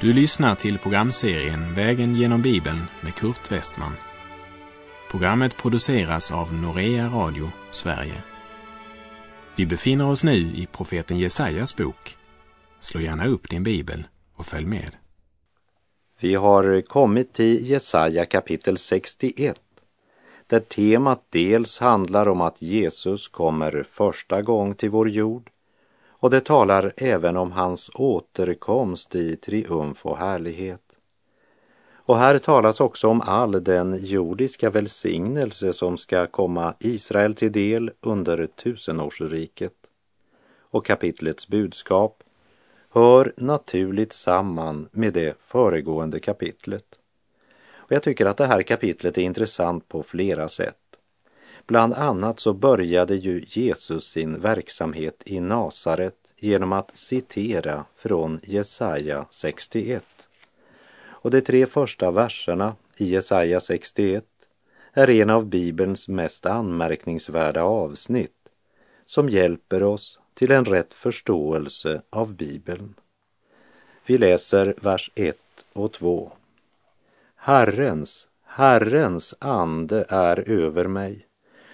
Du lyssnar till programserien Vägen genom Bibeln med Kurt Westman. Programmet produceras av Norea Radio Sverige. Vi befinner oss nu i profeten Jesajas bok. Slå gärna upp din bibel och följ med. Vi har kommit till Jesaja kapitel 61 där temat dels handlar om att Jesus kommer första gång till vår jord och det talar även om hans återkomst i triumf och härlighet. Och här talas också om all den jordiska välsignelse som ska komma Israel till del under tusenårsriket. Och kapitlets budskap hör naturligt samman med det föregående kapitlet. Och jag tycker att det här kapitlet är intressant på flera sätt. Bland annat så började ju Jesus sin verksamhet i Nasaret genom att citera från Jesaja 61. Och de tre första verserna i Jesaja 61 är en av Bibelns mest anmärkningsvärda avsnitt som hjälper oss till en rätt förståelse av Bibeln. Vi läser vers 1 och 2. Herrens, Herrens ande är över mig,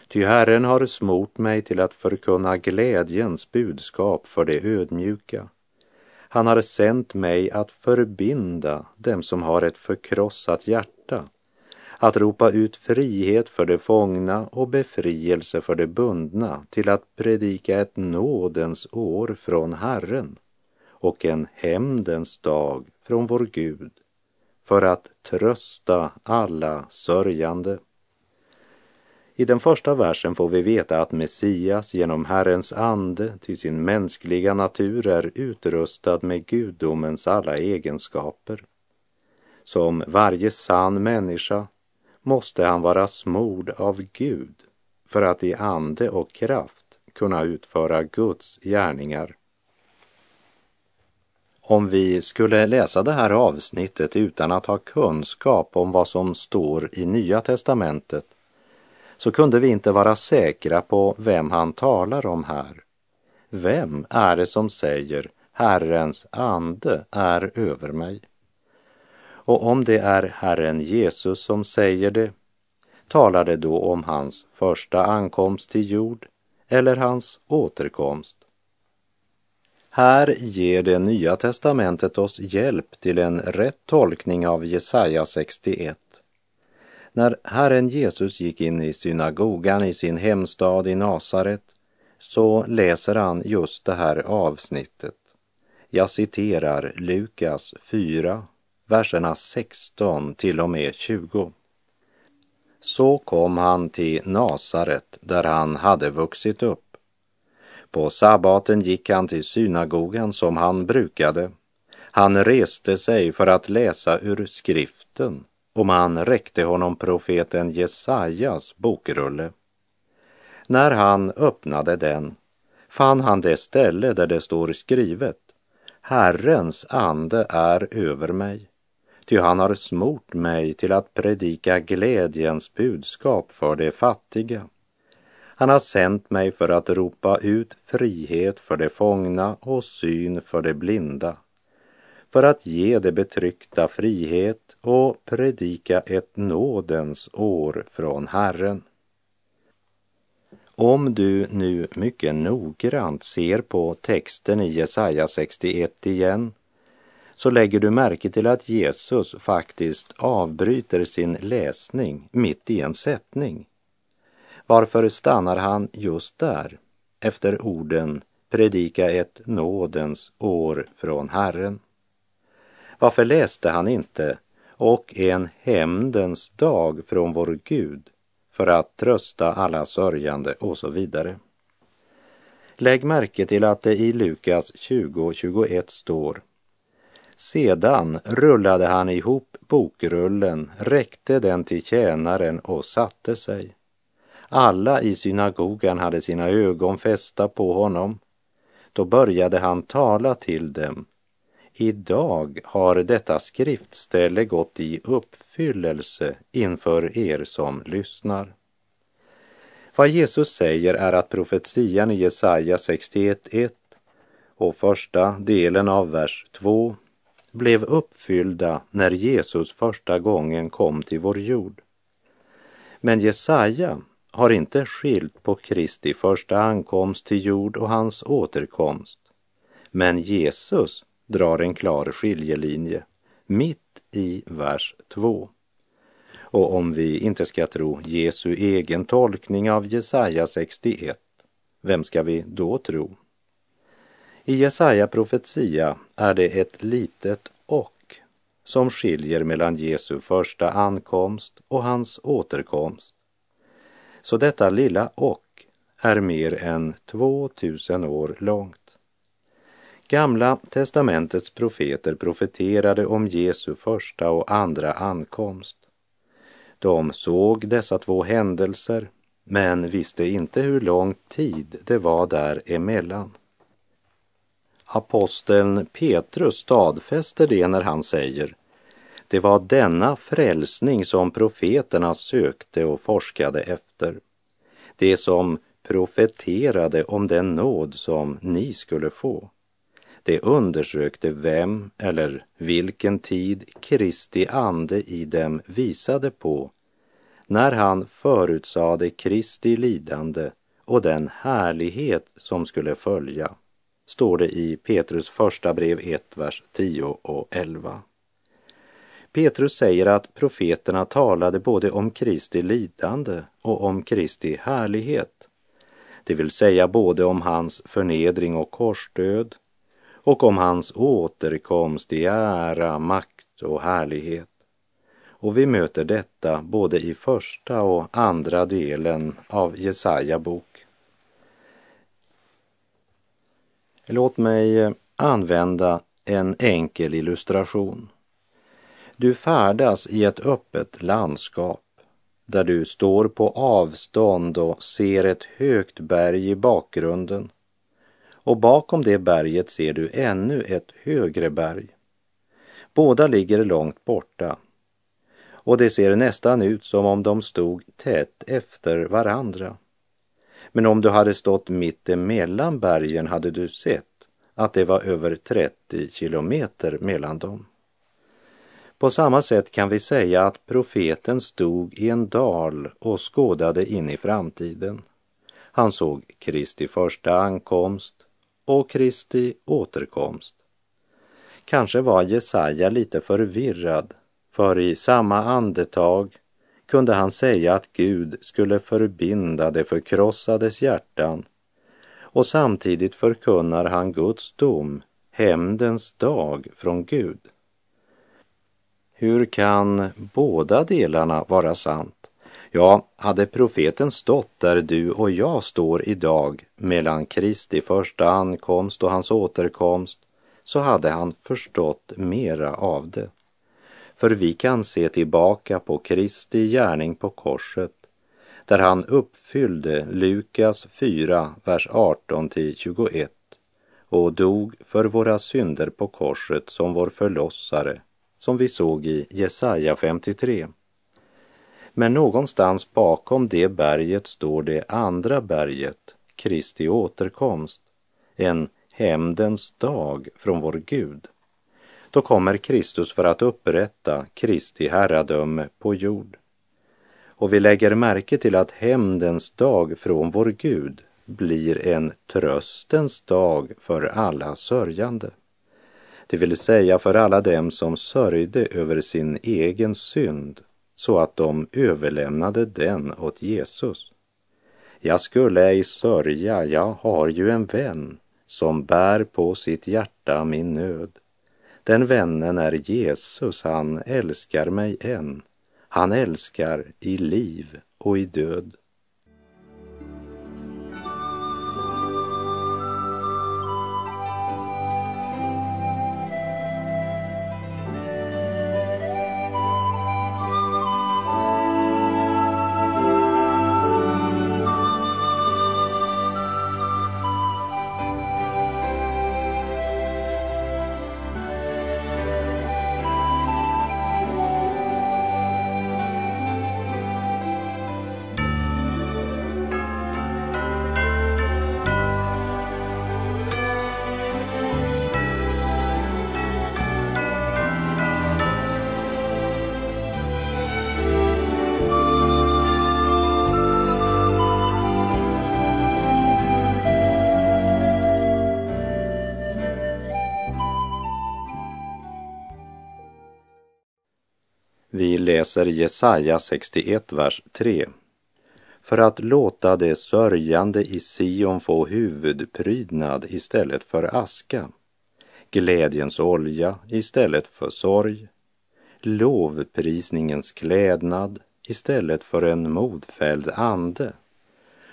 ty Herren har smort mig till att förkunna glädjens budskap för de ödmjuka. Han har sänt mig att förbinda dem som har ett förkrossat hjärta, att ropa ut frihet för de fångna och befrielse för de bundna, till att predika ett nådens år från Herren och en hämndens dag från vår Gud, för att trösta alla sörjande. I den första versen får vi veta att Messias genom Herrens ande till sin mänskliga natur är utrustad med gudomens alla egenskaper. Som varje sann människa måste han vara smord av Gud för att i ande och kraft kunna utföra Guds gärningar. Om vi skulle läsa det här avsnittet utan att ha kunskap om vad som står i Nya testamentet så kunde vi inte vara säkra på vem han talar om här. Vem är det som säger Herrens ande är över mig? Och om det är Herren Jesus som säger det, talar det då om hans första ankomst till jord eller hans återkomst? Här ger det nya testamentet oss hjälp till en rätt tolkning av Jesaja 61. När Herren Jesus gick in i synagogan i sin hemstad i Nasaret så läser han just det här avsnittet. Jag citerar Lukas 4, verserna 16 till och med 20. Så kom han till Nasaret där han hade vuxit upp. På sabbaten gick han till synagogan som han brukade. Han reste sig för att läsa ur skriften och man räckte honom profeten Jesajas bokrulle. När han öppnade den fann han det ställe där det står skrivet Herrens ande är över mig, ty han har smort mig till att predika glädjens budskap för de fattiga. Han har sänt mig för att ropa ut frihet för de fångna och syn för de blinda, för att ge de betryckta frihet och predika ett nådens år från Herren. Om du nu mycket noggrant ser på texten i Jesaja 61 igen så lägger du märke till att Jesus faktiskt avbryter sin läsning mitt i en sättning. Varför stannar han just där efter orden predika ett nådens år från Herren? Varför läste han inte och en hämndens dag från vår Gud för att trösta alla sörjande och så vidare. Lägg märke till att det i Lukas 20.21 står Sedan rullade han ihop bokrullen, räckte den till tjänaren och satte sig. Alla i synagogan hade sina ögon fästa på honom. Då började han tala till dem Idag har detta skriftställe gått i uppfyllelse inför er som lyssnar. Vad Jesus säger är att profetian i Jesaja 61.1 och första delen av vers 2 blev uppfyllda när Jesus första gången kom till vår jord. Men Jesaja har inte skilt på Kristi första ankomst till jord och hans återkomst. Men Jesus drar en klar skiljelinje mitt i vers 2. Och om vi inte ska tro Jesu egen tolkning av Jesaja 61, vem ska vi då tro? I Jesaja profetia är det ett litet och som skiljer mellan Jesu första ankomst och hans återkomst. Så detta lilla och är mer än 2000 år långt. Gamla testamentets profeter profeterade om Jesu första och andra ankomst. De såg dessa två händelser men visste inte hur lång tid det var däremellan. Aposteln Petrus stadfäster det när han säger det var denna frälsning som profeterna sökte och forskade efter. Det som profeterade om den nåd som ni skulle få. Det undersökte vem eller vilken tid Kristi ande i dem visade på när han förutsade Kristi lidande och den härlighet som skulle följa, står det i Petrus första brev 1, vers 10 och 11. Petrus säger att profeterna talade både om Kristi lidande och om Kristi härlighet, det vill säga både om hans förnedring och korsdöd och om hans återkomst i ära, makt och härlighet. Och vi möter detta både i första och andra delen av Jesaja bok. Låt mig eh, använda en enkel illustration. Du färdas i ett öppet landskap där du står på avstånd och ser ett högt berg i bakgrunden. Och bakom det berget ser du ännu ett högre berg. Båda ligger långt borta och det ser nästan ut som om de stod tätt efter varandra. Men om du hade stått mitt emellan bergen hade du sett att det var över 30 kilometer mellan dem. På samma sätt kan vi säga att profeten stod i en dal och skådade in i framtiden. Han såg Kristi första ankomst och Kristi återkomst. Kanske var Jesaja lite förvirrad för i samma andetag kunde han säga att Gud skulle förbinda de förkrossades hjärtan och samtidigt förkunnar han Guds dom, hämndens dag från Gud. Hur kan båda delarna vara sant? Ja, hade profeten stått där du och jag står idag mellan Kristi första ankomst och hans återkomst så hade han förstått mera av det. För vi kan se tillbaka på Kristi gärning på korset där han uppfyllde Lukas 4, vers 18 till 21 och dog för våra synder på korset som vår förlossare, som vi såg i Jesaja 53. Men någonstans bakom det berget står det andra berget, Kristi återkomst, en hämndens dag från vår Gud. Då kommer Kristus för att upprätta Kristi herradöme på jord. Och vi lägger märke till att hämndens dag från vår Gud blir en tröstens dag för alla sörjande. Det vill säga för alla dem som sörjde över sin egen synd så att de överlämnade den åt Jesus. Jag skulle ej sörja, jag har ju en vän som bär på sitt hjärta min nöd. Den vännen är Jesus, han älskar mig än. Han älskar i liv och i död. Läser Jesaja 61, vers 3. För att låta det sörjande i Sion få huvudprydnad istället för aska, glädjens olja istället för sorg, lovprisningens klädnad istället för en modfälld ande.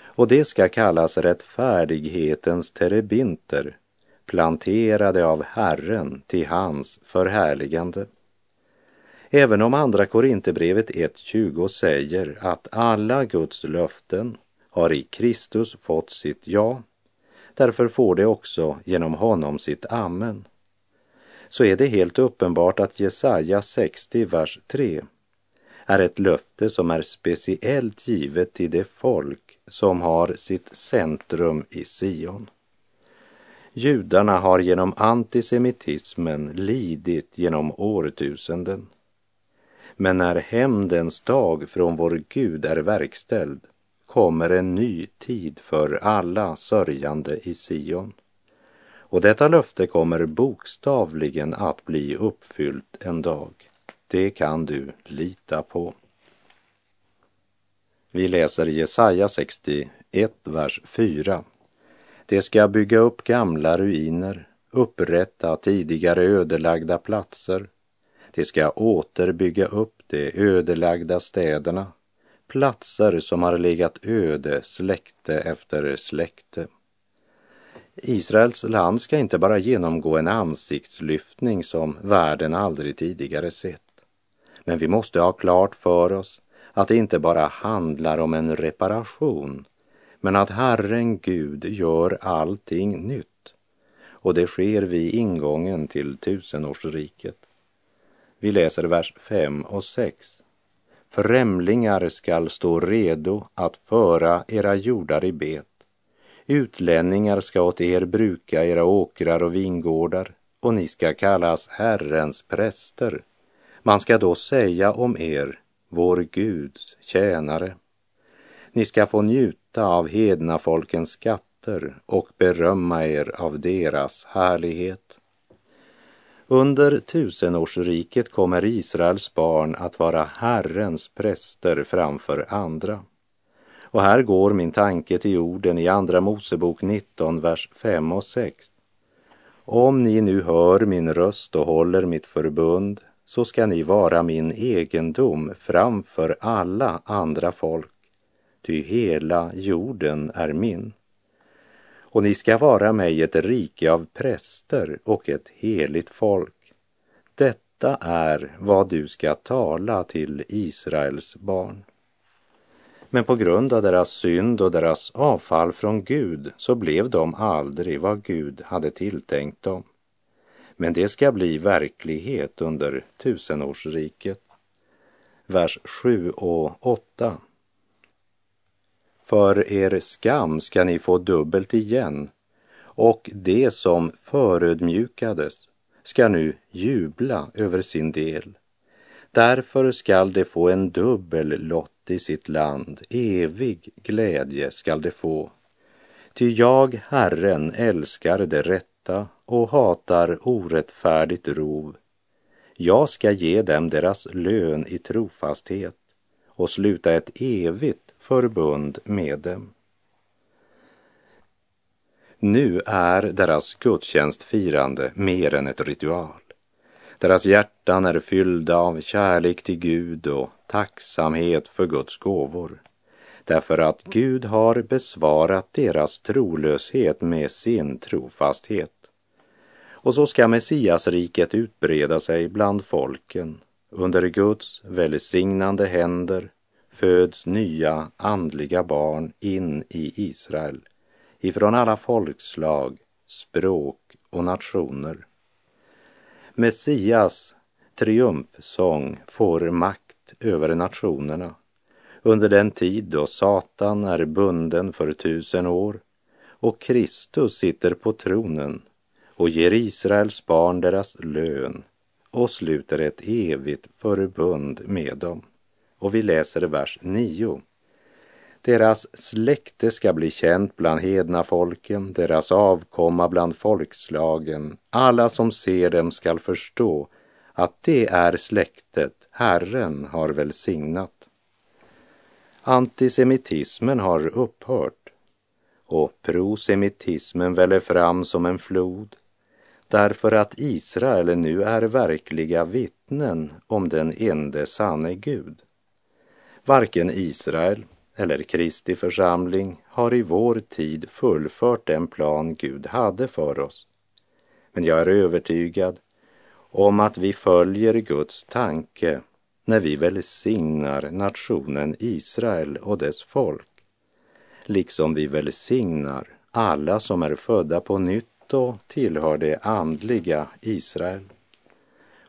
Och det ska kallas rättfärdighetens terebinter, planterade av Herren till hans förhärligande. Även om Andra Korinthierbrevet 1.20 säger att alla Guds löften har i Kristus fått sitt ja, därför får det också genom honom sitt amen, så är det helt uppenbart att Jesaja 60, vers 3 är ett löfte som är speciellt givet till det folk som har sitt centrum i Sion. Judarna har genom antisemitismen lidit genom årtusenden. Men när hämndens dag från vår Gud är verkställd kommer en ny tid för alla sörjande i Sion. Och detta löfte kommer bokstavligen att bli uppfyllt en dag. Det kan du lita på. Vi läser Jesaja 61, vers 4. Det ska bygga upp gamla ruiner, upprätta tidigare ödelagda platser. De ska återbygga upp de ödelagda städerna, platser som har legat öde släkte efter släkte. Israels land ska inte bara genomgå en ansiktslyftning som världen aldrig tidigare sett. Men vi måste ha klart för oss att det inte bara handlar om en reparation, men att Herren Gud gör allting nytt. Och det sker vid ingången till tusenårsriket. Vi läser vers 5 och 6. Främlingar skall stå redo att föra era jordar i bet. Utlänningar ska åt er bruka era åkrar och vingårdar och ni ska kallas Herrens präster. Man ska då säga om er, vår Guds tjänare. Ni ska få njuta av hedna folkens skatter och berömma er av deras härlighet. Under tusenårsriket kommer Israels barn att vara Herrens präster framför andra. Och här går min tanke till orden i Andra Mosebok 19, vers 5 och 6. Om ni nu hör min röst och håller mitt förbund så ska ni vara min egendom framför alla andra folk, ty hela jorden är min. Och ni ska vara mig ett rike av präster och ett heligt folk. Detta är vad du ska tala till Israels barn. Men på grund av deras synd och deras avfall från Gud så blev de aldrig vad Gud hade tilltänkt dem. Men det ska bli verklighet under tusenårsriket. Vers 7 och 8. För er skam ska ni få dubbelt igen och det som förödmjukades ska nu jubla över sin del. Därför skall de få en dubbel lott i sitt land, evig glädje skall de få. Ty jag, Herren, älskar det rätta och hatar orättfärdigt rov. Jag ska ge dem deras lön i trofasthet och sluta ett evigt förbund med dem. Nu är deras gudstjänstfirande mer än ett ritual. Deras hjärtan är fyllda av kärlek till Gud och tacksamhet för Guds gåvor. Därför att Gud har besvarat deras trolöshet med sin trofasthet. Och så ska Messiasriket utbreda sig bland folken. Under Guds välsignande händer föds nya andliga barn in i Israel ifrån alla folkslag, språk och nationer. Messias triumfsång får makt över nationerna under den tid då Satan är bunden för tusen år och Kristus sitter på tronen och ger Israels barn deras lön och sluter ett evigt förbund med dem. Och vi läser vers 9. Deras släkte ska bli känt bland hedna folken, deras avkomma bland folkslagen. Alla som ser dem skall förstå att det är släktet Herren har välsignat. Antisemitismen har upphört och prosemitismen väller fram som en flod därför att Israel nu är verkliga vittnen om den ende sanne Gud. Varken Israel eller Kristi församling har i vår tid fullfört den plan Gud hade för oss. Men jag är övertygad om att vi följer Guds tanke när vi välsignar nationen Israel och dess folk, liksom vi välsignar alla som är födda på nytt och tillhör det andliga Israel.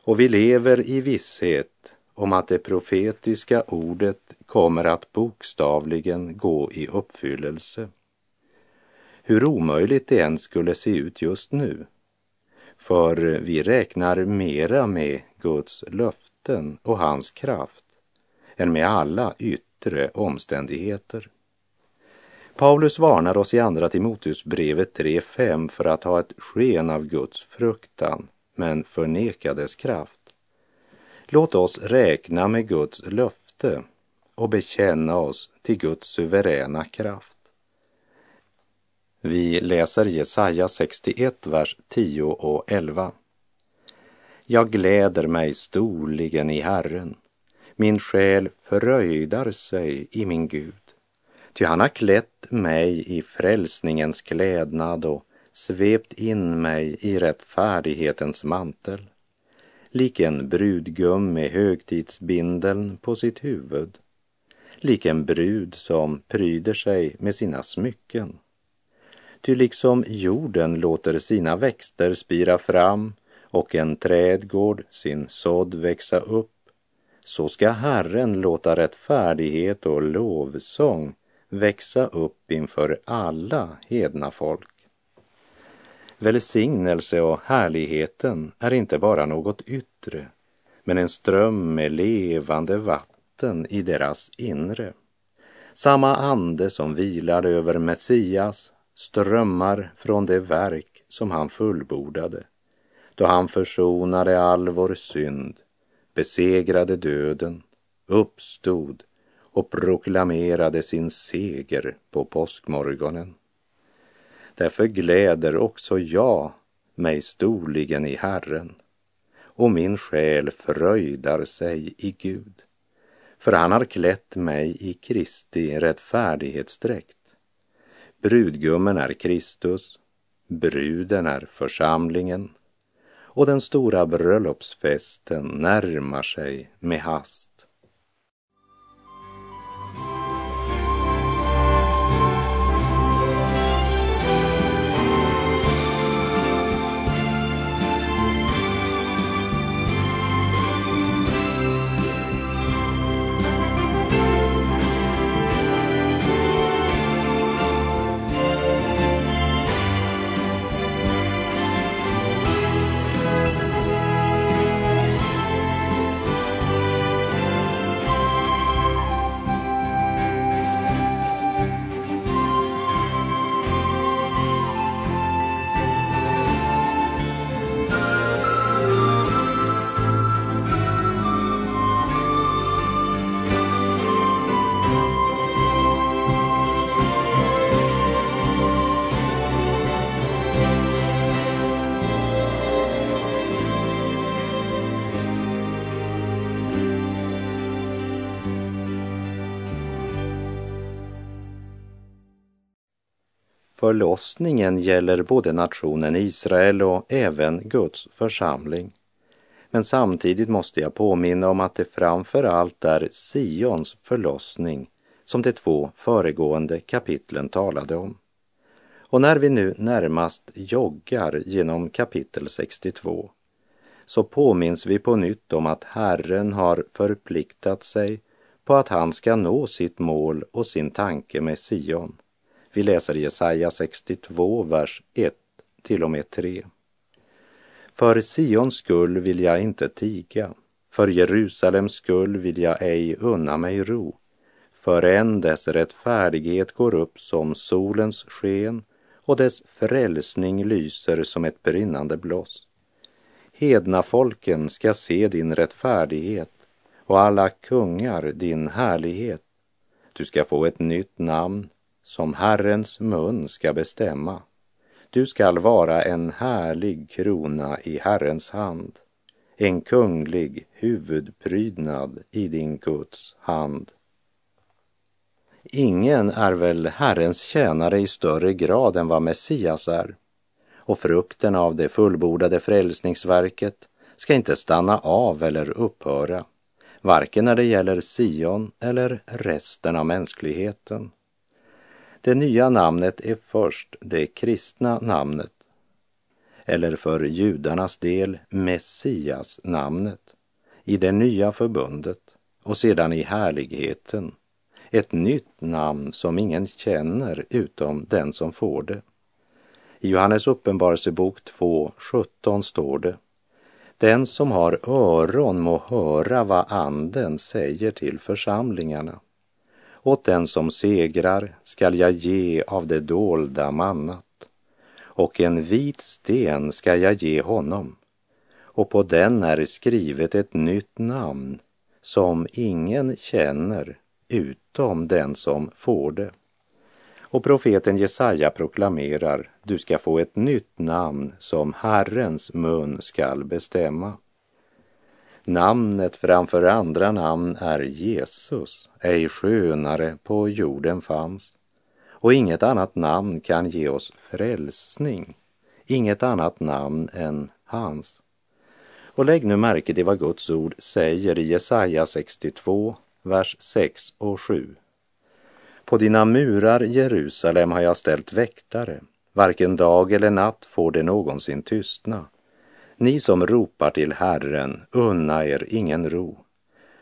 Och vi lever i visshet om att det profetiska ordet kommer att bokstavligen gå i uppfyllelse. Hur omöjligt det än skulle se ut just nu, för vi räknar mera med Guds löften och hans kraft än med alla yttre omständigheter. Paulus varnar oss i Andra Timoteusbrevet 3.5 för att ha ett sken av Guds fruktan men förneka dess kraft. Låt oss räkna med Guds löfte och bekänna oss till Guds suveräna kraft. Vi läser Jesaja 61, vers 10 och 11. Jag gläder mig storligen i Herren. Min själ fröjdar sig i min Gud. Ty han har klätt mig i frälsningens klädnad och svept in mig i rättfärdighetens mantel lik en brudgum med högtidsbindeln på sitt huvud, lik en brud som pryder sig med sina smycken. Ty liksom jorden låter sina växter spira fram och en trädgård sin sådd växa upp, så ska Herren låta rättfärdighet och lovsång växa upp inför alla hedna folk. Välsignelse och härligheten är inte bara något yttre, men en ström med levande vatten i deras inre. Samma ande som vilar över Messias strömmar från det verk som han fullbordade, då han försonade all vår synd, besegrade döden, uppstod och proklamerade sin seger på påskmorgonen. Därför gläder också jag mig storligen i Herren och min själ fröjdar sig i Gud. För han har klätt mig i Kristi rättfärdighetsdräkt. Brudgummen är Kristus, bruden är församlingen och den stora bröllopsfesten närmar sig med hast. Förlossningen gäller både nationen Israel och även Guds församling. Men samtidigt måste jag påminna om att det framför allt är Sions förlossning som de två föregående kapitlen talade om. Och när vi nu närmast joggar genom kapitel 62 så påminns vi på nytt om att Herren har förpliktat sig på att han ska nå sitt mål och sin tanke med Sion vi läser Jesaja 62, vers 1 till och med 3. För Sions skull vill jag inte tiga, för Jerusalems skull vill jag ej unna mig ro, förrän dess rättfärdighet går upp som solens sken och dess frälsning lyser som ett brinnande bloss. Hedna folken ska se din rättfärdighet och alla kungar din härlighet. Du ska få ett nytt namn som Herrens mun ska bestämma. Du skall vara en härlig krona i Herrens hand, en kunglig huvudprydnad i din Guds hand. Ingen är väl Herrens tjänare i större grad än vad Messias är. Och frukten av det fullbordade frälsningsverket ska inte stanna av eller upphöra, varken när det gäller Sion eller resten av mänskligheten. Det nya namnet är först det kristna namnet, eller för judarnas del Messias namnet, i det nya förbundet och sedan i härligheten ett nytt namn som ingen känner utom den som får det. I Johannes uppenbarelsebok 2.17 står det Den som har öron må höra vad anden säger till församlingarna. Åt den som segrar skall jag ge av det dolda mannat och en vit sten skall jag ge honom och på den är skrivet ett nytt namn som ingen känner utom den som får det. Och profeten Jesaja proklamerar, du ska få ett nytt namn som Herrens mun skall bestämma. Namnet framför andra namn är Jesus, ej skönare på jorden fanns. Och inget annat namn kan ge oss frälsning, inget annat namn än hans. Och lägg nu märke till vad Guds ord säger i Jesaja 62, vers 6 och 7. På dina murar, Jerusalem, har jag ställt väktare. Varken dag eller natt får det någonsin tystna. Ni som ropar till Herren, unna er ingen ro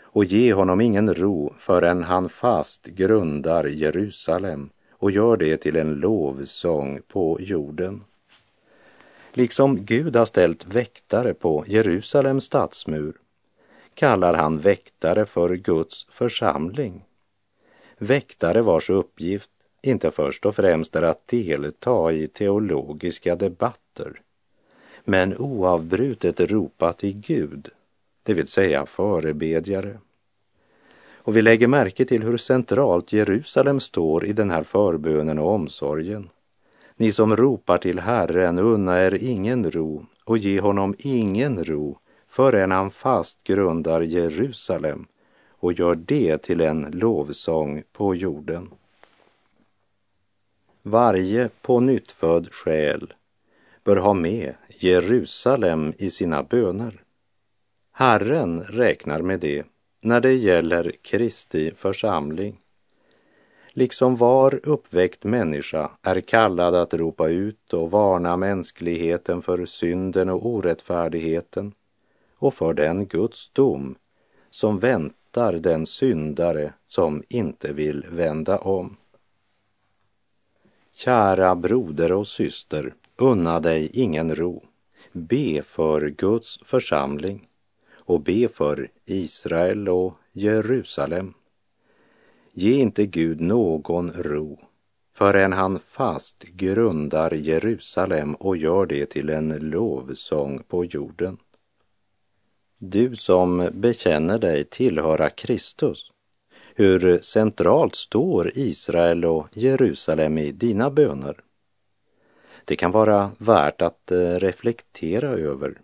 och ge honom ingen ro förrän han fast grundar Jerusalem och gör det till en lovsång på jorden. Liksom Gud har ställt väktare på Jerusalems stadsmur kallar han väktare för Guds församling. Väktare vars uppgift inte först och främst är att delta i teologiska debatter, men oavbrutet ropa till Gud, det vill säga förebedjare. Och vi lägger märke till hur centralt Jerusalem står i den här förbönen och omsorgen. Ni som ropar till Herren, unna er ingen ro och ge honom ingen ro förrän han fast grundar Jerusalem och gör det till en lovsång på jorden. Varje på nyttfödd själ bör ha med Jerusalem i sina böner. Herren räknar med det när det gäller Kristi församling. Liksom var uppväckt människa är kallad att ropa ut och varna mänskligheten för synden och orättfärdigheten och för den Guds dom som väntar den syndare som inte vill vända om. Kära broder och syster, unna dig ingen ro. Be för Guds församling och be för Israel och Jerusalem. Ge inte Gud någon ro förrän han fast grundar Jerusalem och gör det till en lovsång på jorden. Du som bekänner dig tillhöra Kristus, hur centralt står Israel och Jerusalem i dina böner? Det kan vara värt att eh, reflektera över.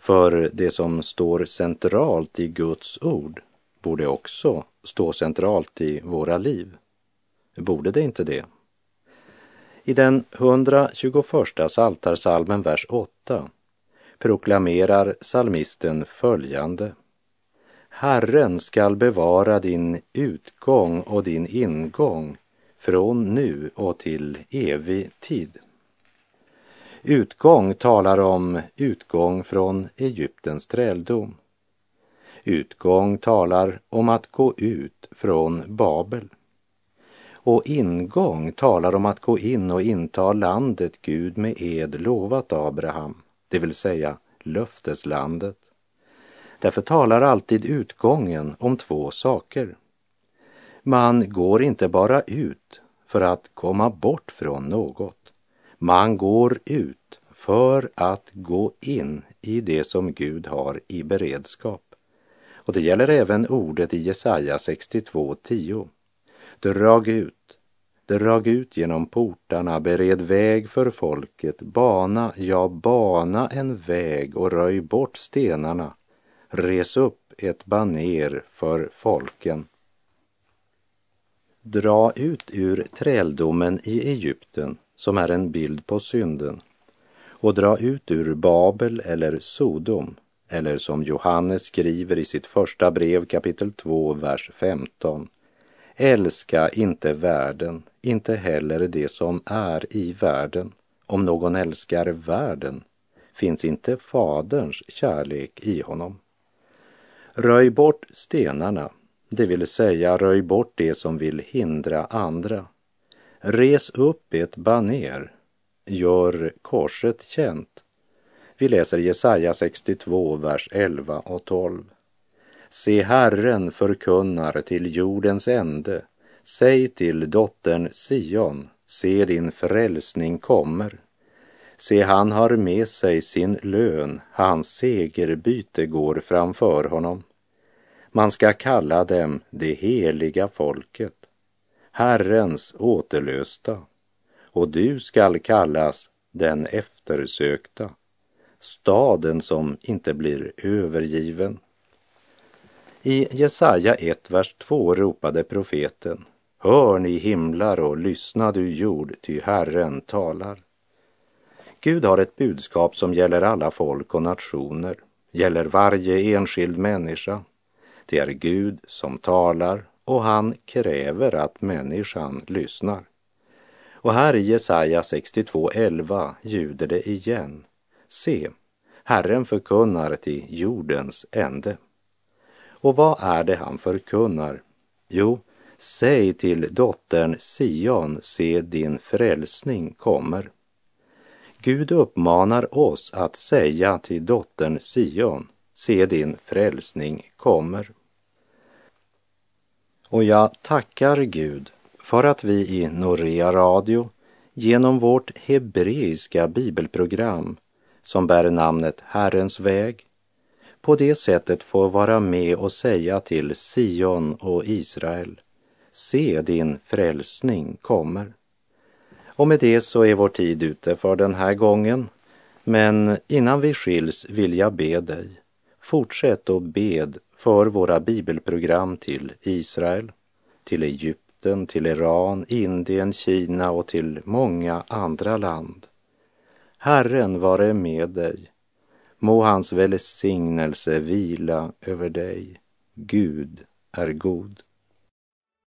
För det som står centralt i Guds ord borde också stå centralt i våra liv. Borde det inte det? I den 121 saltarsalmen, vers 8, proklamerar salmisten följande. Herren skall bevara din utgång och din ingång från nu och till evig tid. Utgång talar om utgång från Egyptens träldom. Utgång talar om att gå ut från Babel. Och ingång talar om att gå in och inta landet Gud med ed lovat Abraham det vill säga löfteslandet. Därför talar alltid utgången om två saker. Man går inte bara ut för att komma bort från något. Man går ut för att gå in i det som Gud har i beredskap. Och det gäller även ordet i Jesaja 62.10. Drag ut, drag ut genom portarna, bered väg för folket, bana, ja, bana en väg och röj bort stenarna, res upp ett baner för folken. Dra ut ur träldomen i Egypten, som är en bild på synden, och dra ut ur Babel eller Sodom, eller som Johannes skriver i sitt första brev kapitel 2, vers 15. Älska inte världen, inte heller det som är i världen. Om någon älskar världen finns inte Faderns kärlek i honom. Röj bort stenarna, det vill säga röj bort det som vill hindra andra. Res upp ett baner, gör korset känt. Vi läser Jesaja 62, vers 11 och 12. Se, Herren förkunnar till jordens ände. Säg till dottern Sion, se din frälsning kommer. Se, han har med sig sin lön, hans segerbyte går framför honom. Man ska kalla dem det heliga folket, Herrens återlösta, och du skall kallas den eftersökta, staden som inte blir övergiven. I Jesaja 1, vers 2 ropade profeten Hör ni himlar och lyssna du jord, ty Herren talar. Gud har ett budskap som gäller alla folk och nationer, gäller varje enskild människa. Det är Gud som talar och han kräver att människan lyssnar. Och här i Jesaja 62.11 ljuder det igen. Se, Herren förkunnar till jordens ände. Och vad är det han förkunnar? Jo, säg till dottern Sion, se din frälsning kommer. Gud uppmanar oss att säga till dottern Sion, se din frälsning kommer. Och jag tackar Gud för att vi i Norea Radio genom vårt hebreiska bibelprogram som bär namnet Herrens väg på det sättet får vara med och säga till Sion och Israel, se din frälsning kommer. Och med det så är vår tid ute för den här gången. Men innan vi skiljs vill jag be dig, fortsätt och bed för våra bibelprogram till Israel, till Egypten, till Iran, Indien, Kina och till många andra land. Herren vare med dig Må hans välsignelse vila över dig. Gud är god.